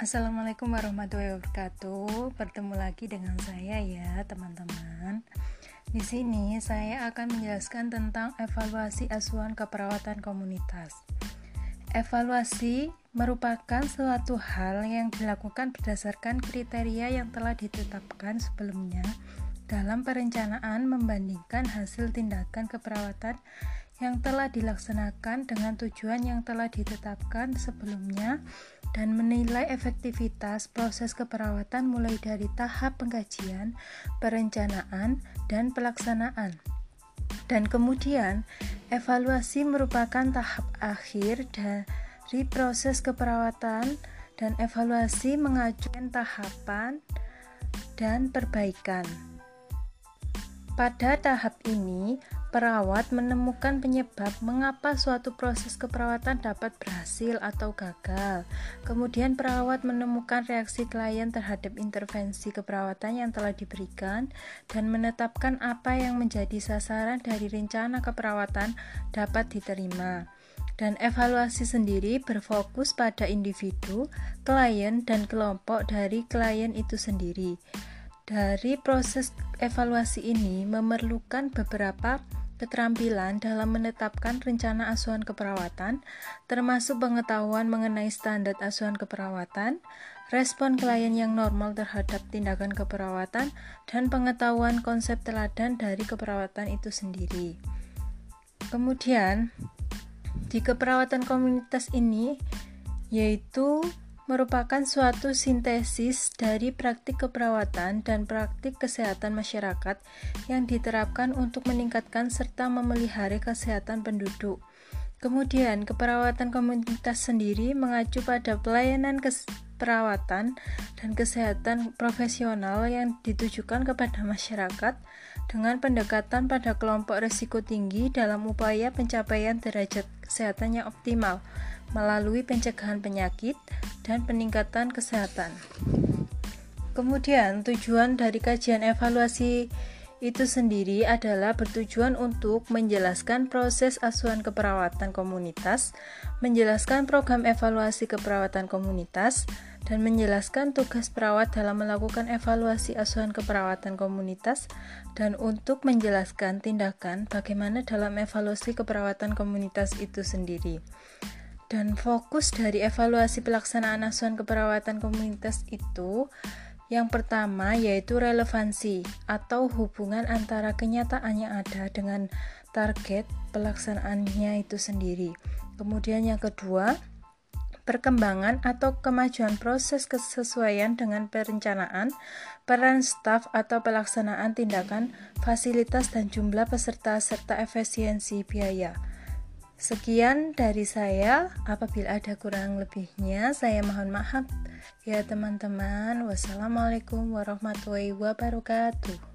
Assalamualaikum warahmatullahi wabarakatuh. Bertemu lagi dengan saya ya, teman-teman. Di sini saya akan menjelaskan tentang evaluasi asuhan keperawatan komunitas. Evaluasi merupakan suatu hal yang dilakukan berdasarkan kriteria yang telah ditetapkan sebelumnya dalam perencanaan membandingkan hasil tindakan keperawatan yang telah dilaksanakan dengan tujuan yang telah ditetapkan sebelumnya dan menilai efektivitas proses keperawatan mulai dari tahap pengkajian, perencanaan, dan pelaksanaan. Dan kemudian, evaluasi merupakan tahap akhir dari proses keperawatan dan evaluasi mengajukan tahapan dan perbaikan. Pada tahap ini, perawat menemukan penyebab mengapa suatu proses keperawatan dapat berhasil atau gagal. Kemudian perawat menemukan reaksi klien terhadap intervensi keperawatan yang telah diberikan dan menetapkan apa yang menjadi sasaran dari rencana keperawatan dapat diterima. Dan evaluasi sendiri berfokus pada individu, klien, dan kelompok dari klien itu sendiri. Dari proses evaluasi ini memerlukan beberapa keterampilan dalam menetapkan rencana asuhan keperawatan, termasuk pengetahuan mengenai standar asuhan keperawatan, respon klien yang normal terhadap tindakan keperawatan, dan pengetahuan konsep teladan dari keperawatan itu sendiri. Kemudian, di keperawatan komunitas ini yaitu merupakan suatu sintesis dari praktik keperawatan dan praktik kesehatan masyarakat yang diterapkan untuk meningkatkan serta memelihara kesehatan penduduk. Kemudian, keperawatan komunitas sendiri mengacu pada pelayanan keperawatan dan kesehatan profesional yang ditujukan kepada masyarakat dengan pendekatan pada kelompok risiko tinggi dalam upaya pencapaian derajat kesehatan yang optimal melalui pencegahan penyakit dan peningkatan kesehatan. Kemudian, tujuan dari kajian evaluasi itu sendiri adalah bertujuan untuk menjelaskan proses asuhan keperawatan komunitas, menjelaskan program evaluasi keperawatan komunitas, dan menjelaskan tugas perawat dalam melakukan evaluasi asuhan keperawatan komunitas, dan untuk menjelaskan tindakan bagaimana dalam evaluasi keperawatan komunitas itu sendiri. Dan fokus dari evaluasi pelaksanaan asuhan keperawatan komunitas itu yang pertama yaitu relevansi atau hubungan antara kenyataan yang ada dengan target pelaksanaannya itu sendiri. Kemudian yang kedua, perkembangan atau kemajuan proses kesesuaian dengan perencanaan, peran staf atau pelaksanaan tindakan, fasilitas dan jumlah peserta serta efisiensi biaya. Sekian dari saya. Apabila ada kurang lebihnya, saya mohon maaf ya teman-teman. Wassalamualaikum warahmatullahi wabarakatuh.